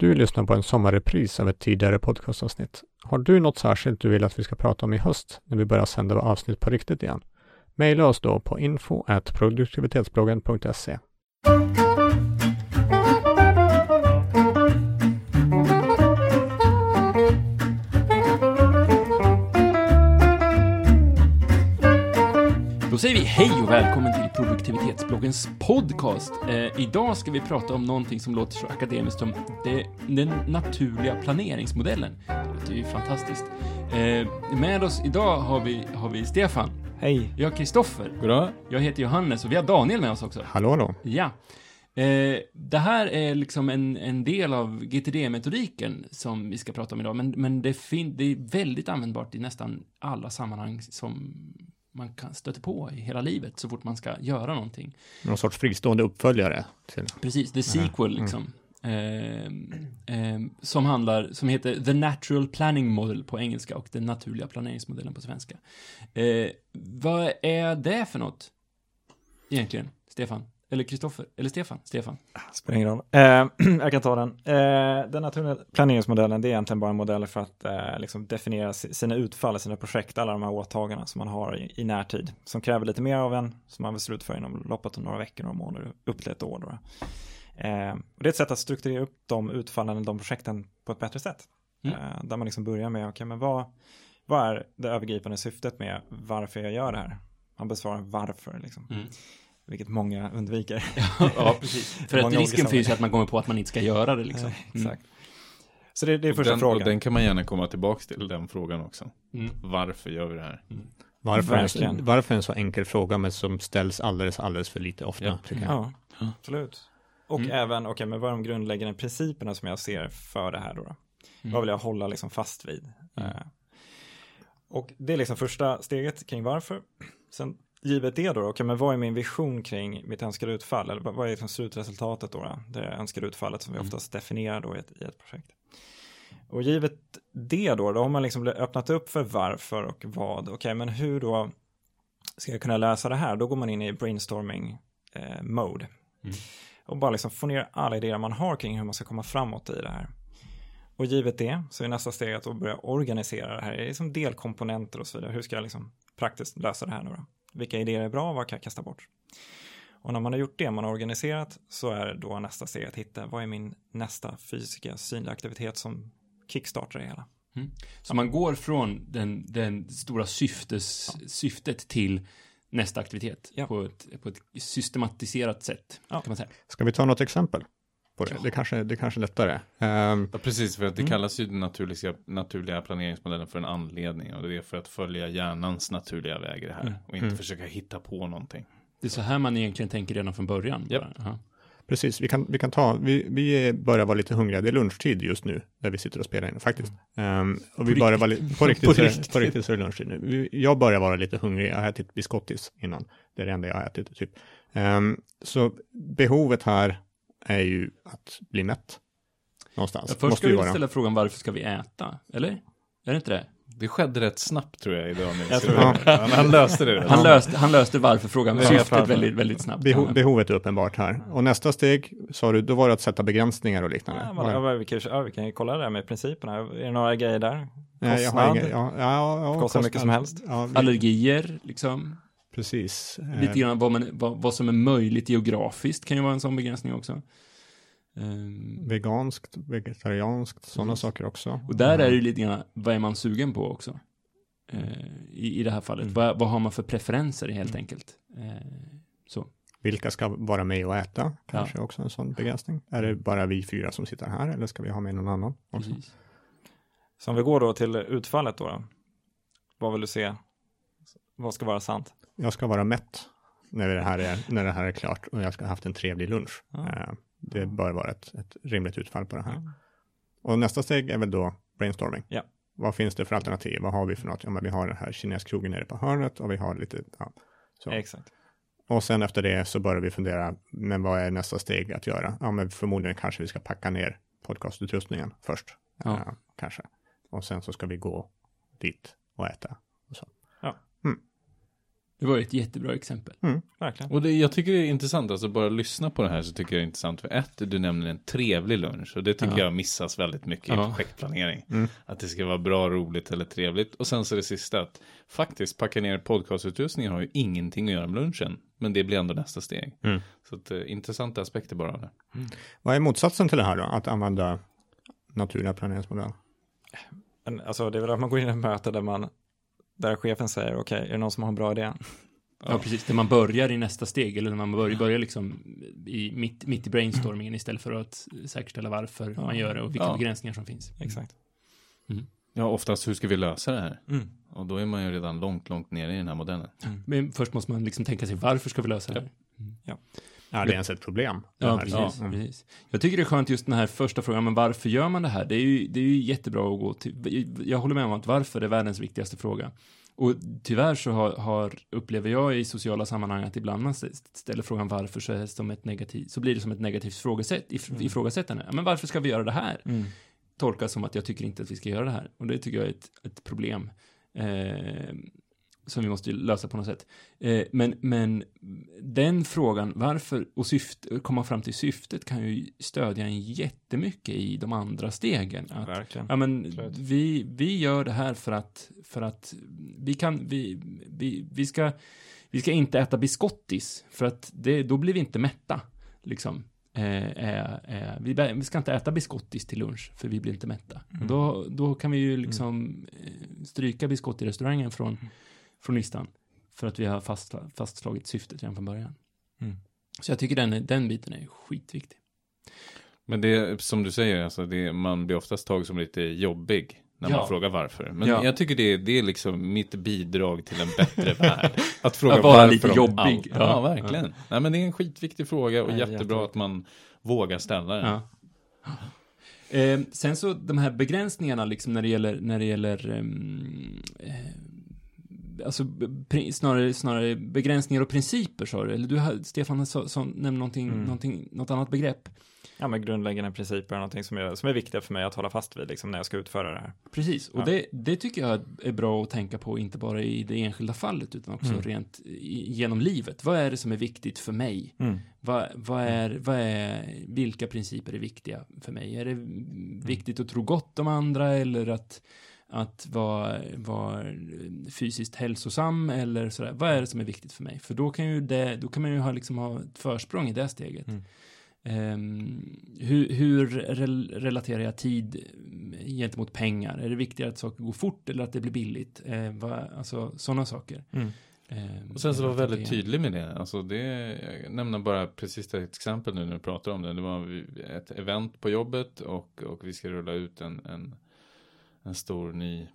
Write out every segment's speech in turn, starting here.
Du lyssnar på en sommarrepris av ett tidigare podcastavsnitt. Har du något särskilt du vill att vi ska prata om i höst när vi börjar sända avsnitt på riktigt igen? Maila oss då på info produktivitetsbloggen.se. Då säger vi hej och välkommen till produktivitetsbloggens podcast. Eh, idag ska vi prata om någonting som låter så akademiskt som det, den naturliga planeringsmodellen. Det låter ju fantastiskt. Eh, med oss idag har vi, har vi Stefan. Hej. Jag har Kristoffer. Goddag. Jag heter Johannes och vi har Daniel med oss också. Hallå då! Ja. Eh, det här är liksom en, en del av GTD-metodiken som vi ska prata om idag, men, men det, fin- det är väldigt användbart i nästan alla sammanhang som man kan stöta på i hela livet så fort man ska göra någonting. Någon sorts fristående uppföljare till Precis, the sequel liksom. Ehm, ehm, som handlar, som heter The Natural Planning Model på engelska och den naturliga planeringsmodellen på svenska. Eh, vad är det för något? Egentligen, Stefan? Eller Kristoffer? Eller Stefan? Stefan? Spelar ingen roll. Eh, jag kan ta den. Eh, den naturliga planeringsmodellen det är egentligen bara en modell för att eh, liksom definiera si- sina utfall, sina projekt, alla de här åtagandena som man har i, i närtid. Som kräver lite mer av en, som man vill slutföra inom loppet av några veckor, några månader, upp till ett år. Då. Eh, och det är ett sätt att strukturera upp de utfallen, de projekten på ett bättre sätt. Mm. Eh, där man liksom börjar med, okej men vad, vad är det övergripande syftet med varför jag gör det här? Man besvarar varför liksom. Mm. Vilket många undviker. ja, precis. För att risken finns ju att man kommer på att man inte ska göra det liksom. Eh, Mm. Exakt. Så det, det är första den, frågan. och den kan man gärna komma tillbaka till, den frågan också. Mm. Varför gör vi det här? Varför en, varför en så enkel fråga men som ställs alldeles, alldeles för lite ofta, Ja. tycker jag. Ja, absolut. Och Mm. även, okej, men vad är de grundläggande principerna som jag ser för det här då? då? Mm. Vad vill jag hålla liksom fast vid? Mm. Eh, och det är liksom första steget kring varför. Sen givet det då, okej, men vad är min vision kring mitt önskade utfall? Eller vad är liksom slutresultatet då? då? Det önskade utfallet som vi Mm. oftast definierar då i ett, i ett projekt. Och givet det då, då har man liksom öppnat upp för varför och vad. Okej, men hur då ska jag kunna lösa det här? Då går man in i brainstorming eh, mode. Mm. Och bara liksom få ner alla idéer man har kring hur man ska komma framåt i det här. Och givet det så är nästa steg att börja organisera det här. Det är liksom delkomponenter och så vidare. Hur ska jag liksom praktiskt lösa det här nu då? Vilka idéer är bra? Vad kan jag kasta bort? Och när man har gjort det, man har organiserat, så är då nästa steg att hitta vad är min nästa fysiska synliga aktivitet som kickstartar det hela. Så man går från den, den stora syftes, syftet till nästa aktivitet Ja. på, ett, på ett systematiserat sätt, Ja. kan man säga. Ska vi ta något exempel på det? Ja. Det kanske, det kanske är lättare. Ehm, Ja, precis, för att det Mm. kallas ju den naturliga, naturliga planeringsmodellen för en anledning. Och det är för att följa hjärnans naturliga väg i det här. Mm. Och inte Mm. försöka hitta på någonting. Det är så här man egentligen tänker redan från början. Ja. Precis, vi kan, vi kan ta, vi, vi börjar vara lite hungriga, det är lunchtid just nu, där vi sitter och spelar in faktiskt. Ehm, och vi På börjar vara li- på riktigt, På riktigt. på riktigt så är det lunchtid nu. Vi, jag börjar vara lite hungrig, jag har ätit biscottis innan, det är det enda jag har ätit typ. Ehm, så behovet här är ju att bli mätt. Någonstans. Ja, först Måste ska vi vara. ställa frågan varför ska vi äta? Eller? Är det inte det? Det skedde rätt snabbt tror jag idag. Jag tror han, han löste det. Han, löste, han löste varför frågan, Ja, syftet varför. väldigt, väldigt snabbt. Beho, Ja. behovet är uppenbart här. Och nästa steg, sa du, då var det att sätta begränsningar och liknande. Ja, men, ja, vi, kan, ja, vi kan ju kolla det där med principerna. Är det några grejer där? Nej, jag har Kostnad? inga, ja, ja, ja, Kostar mycket som helst. Ja, vi, Allergier, liksom. Precis. Eh, Lite grann vad, man, vad, vad som är möjligt geografiskt kan ju vara en sån begränsning också. Ehm, Veganskt, vegetarianskt, sådana saker också. och där är det ju lite grann, vad är man sugen på också? Eh, i, I det här fallet. Mm. Vad, vad har man för preferenser helt enkelt? Eh, så. Vilka ska vara med och äta? Kanske också en sån begränsning. Är det bara vi fyra som sitter här eller ska vi ha med någon annan? Också? Precis. Så om vi går då till utfallet då, då. Vad vill du se? Vad ska vara sant? Jag ska vara mätt när det här är, när det här är klart och jag ska ha haft en trevlig lunch. Ja. Eh, Det bör vara ett, ett rimligt utfall på det här. Ja. Och nästa steg är väl då brainstorming. Ja. Vad finns det för alternativ? Vad har vi för något? Ja, men vi har den här kineskrogen nere på hörnet och vi har lite, ja, så. Exakt. Och sen efter det så börjar vi fundera, men vad är nästa steg att göra? Ja, men förmodligen kanske vi ska packa ner podcastutrustningen först. Ja. Eh, kanske. Och sen så ska vi gå dit och äta. Och så. Ja. Mm. Det var ett jättebra exempel. Mm, verkligen. Och det, jag tycker det är intressant, alltså bara lyssna på det här så tycker jag det är intressant. För ett, du nämner en trevlig lunch och det tycker Ja. jag missas väldigt mycket Ja. i projektplanering. Mm. Att det ska vara bra, roligt eller trevligt. Och sen så det sista, att faktiskt packa ner podcastutrustningen har ju ingenting att göra med lunchen. Men det blir ändå nästa steg. Mm. Så att, eh, intressanta aspekter bara av det. Vad är motsatsen till det här då? Att använda naturliga planeringsmodeller? Men, alltså, det är väl att man går in i ett möte där man där chefen säger okej, är det någon som har en bra idé? Ja, precis. Där man börjar i nästa steg, eller när man börjar, börjar liksom i, mitt, mitt i brainstormingen istället för att säkerställa varför Ja. man gör det och vilka Ja. begränsningar som finns. Exakt. Ja, oftast hur ska vi lösa det här? Mm. Och då är man ju redan långt, långt nere i den här modellen. Men först måste man liksom tänka sig varför ska vi lösa det här? Är det ens ett problem? Ja, precis, Mm. precis. Jag tycker det är skönt just den här första frågan, men varför gör man det här? Det är ju, det är ju jättebra att gå till. Jag håller med om att varför är världens viktigaste fråga. Och tyvärr så har, har, upplever jag i sociala sammanhang att ibland man ställer frågan varför så, är som ett negativ, så blir det som ett negativt frågesätt, if, Mm. ifrågasättande. Ja, men varför ska vi göra det här? Mm. Tolkas som att jag tycker inte att vi ska göra det här. Och det tycker jag är ett, ett problem. Eh, som vi måste lösa på något sätt. Eh, men, men den frågan, varför och syfte, komma fram till syftet kan ju stödja en jättemycket i de andra stegen. Att, Verkligen. ja, men vi, vi gör det här för att, för att vi kan, vi, vi, vi ska, vi ska inte äta biscottis, för att det, då blir vi inte mätta, liksom. Eh, eh, eh, vi, vi ska inte äta biscottis till lunch, för vi blir inte mätta. Mm. Då, då kan vi ju liksom eh, stryka biscottirestaurangen från, Mm. Från listan. För att vi har fast, fastslagit syftet redan från början. Mm. Så jag tycker den, den biten är skitviktig. Men det som du säger, alltså det, man blir oftast tagen som lite jobbig när Ja. man frågar varför. Men Ja. jag tycker det, det är liksom mitt bidrag till en bättre värld. Att fråga Att vara varför lite jobbig. Ja, Ja. verkligen. Nej, men det är en skitviktig fråga och Nej, jättebra jättebra. att man vågar ställa den. Eh, sen så de här begränsningarna liksom när det gäller, när det gäller eh, alltså snarare, snarare begränsningar och principer sa du, eller du Stefan så, så, nämnde någonting, Mm. någonting, något annat begrepp. Ja, men grundläggande principer är någonting som är, som är viktiga för mig att hålla fast vid liksom, när jag ska utföra det här. Precis, och Ja. det, det tycker jag är bra att tänka på, inte bara i det enskilda fallet, utan också Mm. rent i, genom livet. Vad är det som är viktigt för mig? Vad, vad, är, vad är, vilka principer är viktiga för mig? Är det viktigt att tro gott om andra eller att, att vara, vara fysiskt hälsosam eller sådär? Vad är det som är viktigt för mig? För då kan, ju det, då kan man ju ha, liksom ha ett försprång i det steget. Mm. Ehm, hur hur rel relaterar jag tid gentemot pengar? Är det viktigare att saker går fort eller att det blir billigt? Eh, vad, alltså sådana saker. Mm. Ehm, Och sen så var väldigt tänker- tydlig med det. Alltså det, jag nämner bara precis ett exempel nu när du pratar om det. Det var ett event på jobbet och, och vi ska rulla ut en, en, en stor ny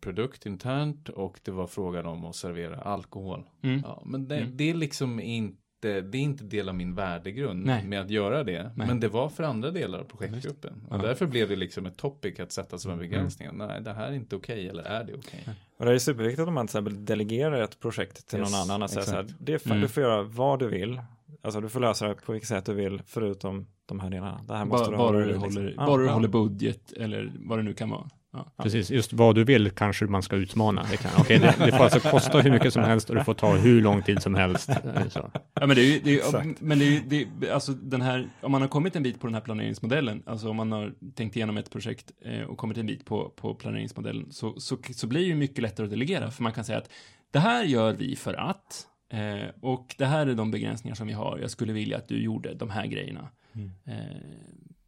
produkt internt och det var frågan om att servera alkohol. Mm. Ja, men det, Mm. det är liksom inte, det är inte del av min värdegrund Nej. med att göra det. Nej. Men det var för andra delar av projektgruppen. Och Ja. därför blev det liksom ett topic att sätta som en Mm. begränsning. Nej, det här är inte okej eller är det okej? Och det är superviktigt om man till exempel delegerar ett projekt till Yes, någon annan och säger så här, det är, fa- Mm. du får göra vad du vill. Alltså du får lösa det på vilket sätt du vill, förutom de här delarna. Det här måste Bara, du bara hålla du liksom. håller, Ja, bara du håller budget eller vad det nu kan vara. Ja. Precis, just vad du vill kanske man ska utmana. Det, kan, okej, det, det får alltså kosta hur mycket som helst och det får ta hur lång tid som helst. Så. Ja, men det är ju, det är, men det är, det är, alltså den här, om man har kommit en bit på den här planeringsmodellen, alltså om man har tänkt igenom ett projekt eh, och kommit en bit på, på planeringsmodellen, så, så, så blir det ju mycket lättare att delegera, för man kan säga att det här gör vi för att, eh, och det här är de begränsningar som vi har, jag skulle vilja att du gjorde de här grejerna. Mm. Eh,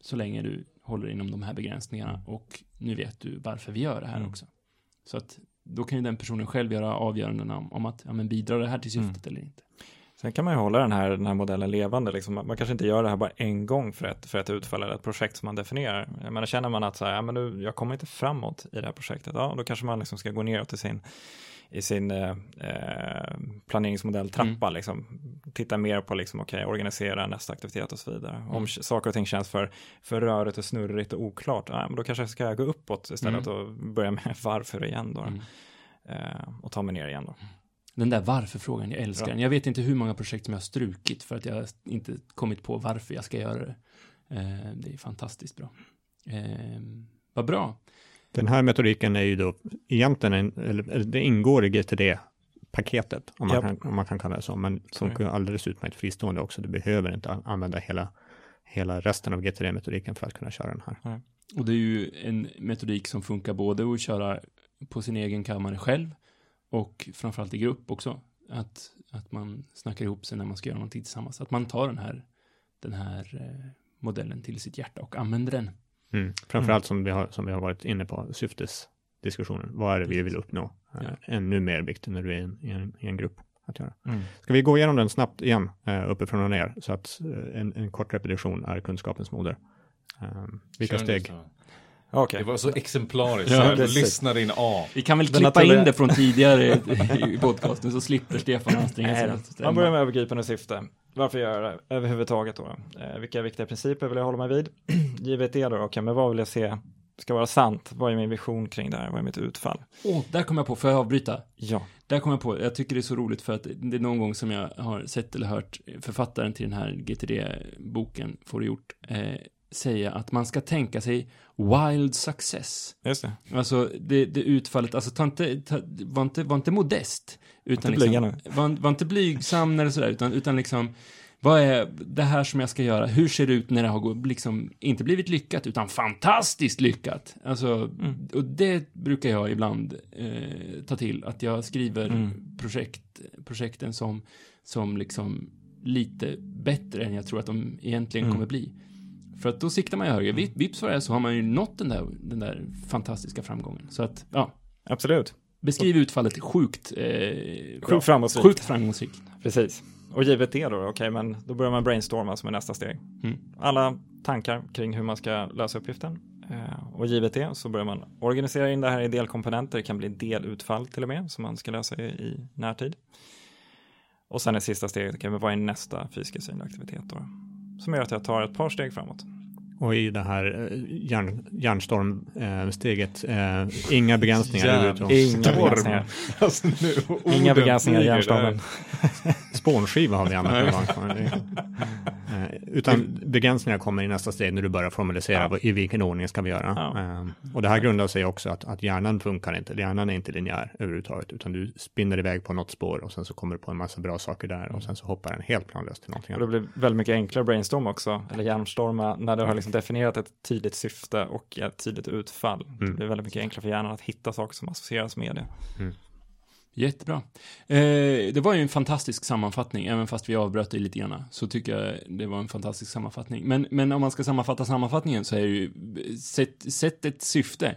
så länge du håller inom de här begränsningarna, och nu vet du varför vi gör det här Mm. också. Så att då kan ju den personen själv göra avgörandena om, om att, ja men bidrar det här till syftet eller inte. Sen kan man ju hålla den här, den här modellen levande. Liksom. Man man kanske inte gör det här bara en gång för ett, för ett utfall eller ett projekt som man definierar. Jag menar, känner man att så här, ja, men nu, jag kommer inte framåt i det här projektet, ja, då kanske man liksom ska gå neråt i sin, i sin eh, eh, planeringsmodell trappa. Liksom. Titta mer på liksom, okay, organisera nästa aktivitet och så vidare. Om Mm. saker och ting känns för, för rörigt och snurrigt och oklart, ja, men då kanske jag ska gå uppåt istället och börja med varför igen då. Mm. Eh, och ta mig ner igen då. Den där varför-frågan, jag älskar Ja. den. Jag vet inte hur många projekt som jag har strukit för att jag inte kommit på varför jag ska göra det. Eh, det är fantastiskt bra. Eh, vad bra. Den här metodiken är ju då egentligen, en, eller det ingår i GTD paketet, om kan, om man kan kalla det så, men funkar ju alldeles utmärkt fristående också. Du behöver inte använda hela, hela resten av GTD-metodiken för att kunna köra den här. Och det är ju en metodik som funkar både att köra på sin egen kammare själv och framförallt i grupp också. Att, att man snackar ihop sig när man ska göra någonting tillsammans. Att man tar den här, den här eh, modellen till sitt hjärta och använder den. Mm. Framförallt som, vi har, som vi har varit inne på, syftesdiskussionen. Vad är det vi vill uppnå? Eh, Ja. Ännu mer viktigt när du är i en, i en, i en grupp att göra. Mm. Ska vi gå igenom den snabbt igen, uh, uppifrån och ner, så att eh, en, en kort repetition är kunskapens moder. Um, vilka Kör steg? Okej. Det var så exemplariskt. Ja, lyssnade in A. Vi kan väl Den klippa naturliga- in det från tidigare i podcasten så slipper Stefan anstränga sig. Man börjar med övergripande syfte. Varför gör jag det överhuvudtaget då? Eh, vilka viktiga principer vill jag hålla mig vid? Givet det då, okej, men vad vill jag se ska vara sant? Vad är min vision kring det här? Vad är mitt utfall? Åh, där kom jag på, får jag avbryta? Ja, Där kom jag på, jag tycker det är så roligt för att det är någon gång som jag har sett eller hört författaren till den här GTD-boken, får det gjort, eh, säga att man ska tänka sig wild success. just det. Alltså det, det utfallet, alltså ta inte, ta, var, inte, var inte modest. Utan Inte blyga liksom, var, var inte blygsam eller sådär, utan, utan liksom, vad är det här som jag ska göra? Hur ser det ut när det har liksom, inte blivit lyckat, utan fantastiskt lyckat? Alltså, och det brukar jag ibland eh, ta till, att jag skriver Mm. projekt, projekten som, som liksom lite bättre än jag tror att de egentligen Mm. kommer bli. För att då siktar man ju högre. Vips, vips vad det är så har man ju nått den där, den där fantastiska framgången. Så att, ja, Absolut. Beskriv utfallet sjukt, eh. Sjukt framgångsrikt. Sjukt framgångsrikt. Precis. Och givet det då, okej, men då börjar man brainstorma som är nästa steg. Mm. Alla tankar kring hur man ska lösa uppgiften. Eh, och givet det så börjar man organisera in det här i delkomponenter. Det kan bli delutfall till och med som man ska lösa i, i närtid. Och sen är sista steget, okej, men vad är nästa fysiska synliga aktivitet då? Som gör att jag tar ett par steg framåt. Och i det här eh, järn, järnstormsteget, eh, inga begränsningar Järn-. Inga begränsningar. Alltså, nu, Inga begränsningar i flyger hjärnstormen. Spånskiva har vi använt gång. Det- Utan begränsningar kommer i nästa steg när du börjar formalisera Ja. i vilken ordning ska vi göra. Ja. Eh, Och det här grundar sig också att, att hjärnan funkar inte. Hjärnan är inte linjär överhuvudtaget, utan du spinner iväg på något spår och sen så kommer du på en massa bra saker där och sen så hoppar den helt planlöst till någonting Och det blir väldigt mycket enklare brainstorm också, eller hjärnstorma, när du har liksom definierat ett tydligt syfte och ett tydligt utfall. Det Mm. blir väldigt mycket enklare för hjärnan att hitta saker som associeras med det. Jättebra. Eh, det var ju en fantastisk sammanfattning, även fast vi avbröt det lite grann, så tycker jag det var en fantastisk sammanfattning. Men, men om man ska sammanfatta sammanfattningen så är det ju, sätt, sätt ett syfte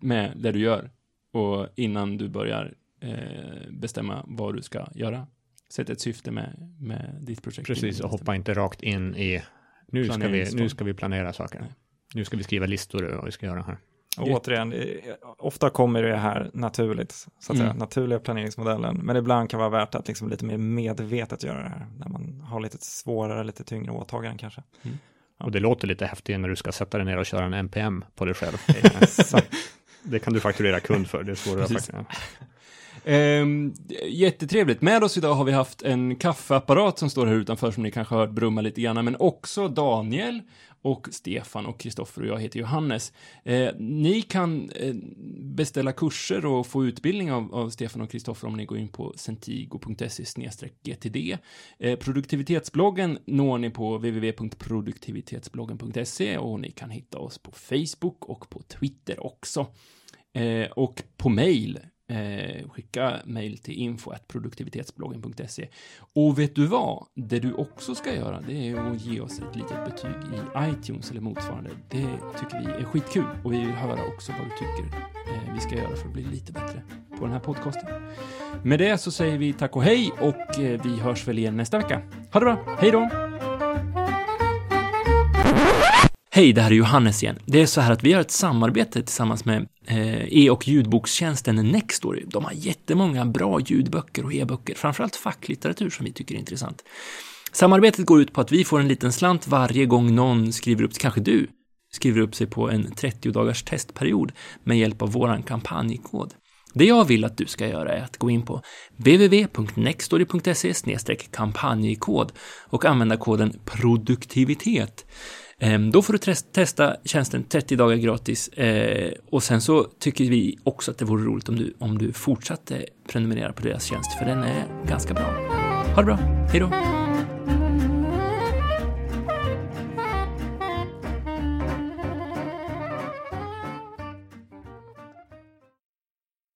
med det du gör och innan du börjar eh, bestämma vad du ska göra. Sätt ett syfte med, med ditt projekt. Precis, och hoppa inte rakt in i, nu ska vi, nu ska vi planera saker. Nej. Nu ska vi skriva listor över vad vi ska göra här. Och återigen, ofta kommer det här naturligt, så att Mm. säga, naturliga planeringsmodellen, men ibland kan vara värt att liksom lite mer medvetet göra det här, när man har lite svårare, lite tyngre åtaganden kanske. Ja. Och det låter lite häftigt när du ska sätta dig ner och köra en NPM på dig själv. det kan du fakturera kund för, det är svårare Precis. faktiskt. Ehm, jättetrevligt. Med oss idag har vi haft en kaffeapparat som står här utanför som ni kanske har hört brumma lite grann, men också Daniel och Stefan och Kristoffer och jag heter Johannes. Eh, ni kan eh, beställa kurser och få utbildning av, av Stefan och Kristoffer om ni går in på centigo.se gtd. Eh, produktivitetsbloggen når ni på www.produktivitetsbloggen.se och ni kan hitta oss på Facebook och på Twitter också. Eh, och på mail, eh, skicka mejl till info.produktivitetsbloggen.se. Och vet du vad? Det du också ska göra, det är att ge oss ett litet betyg i iTunes eller motsvarande. Det tycker vi är skitkul och vi vill höra också vad du tycker eh, vi ska göra för att bli lite bättre på den här podcasten. Med det så säger vi tack och hej och eh, vi hörs väl igen nästa vecka. Ha det bra, hej då! Hej, det här är Johannes igen. Det är så här att vi har ett samarbete tillsammans med eh, e- och ljudbokstjänsten Nextory. De har jättemånga bra ljudböcker och e-böcker, framförallt facklitteratur som vi tycker är intressant. Samarbetet går ut på att vi får en liten slant varje gång någon skriver upp, kanske du, skriver upp sig på en 30 dagars testperiod med hjälp av våran kampanjkod. Det jag vill att du ska göra är att gå in på www.nextory.se kampanjkod och använda koden produktivitet Ehm, då får du testa tjänsten 30 dagar gratis eh, och sen så tycker vi också att det vore roligt om du, om du fortsatte prenumerera på deras tjänst för den är ganska bra. Ha det bra, hejdå!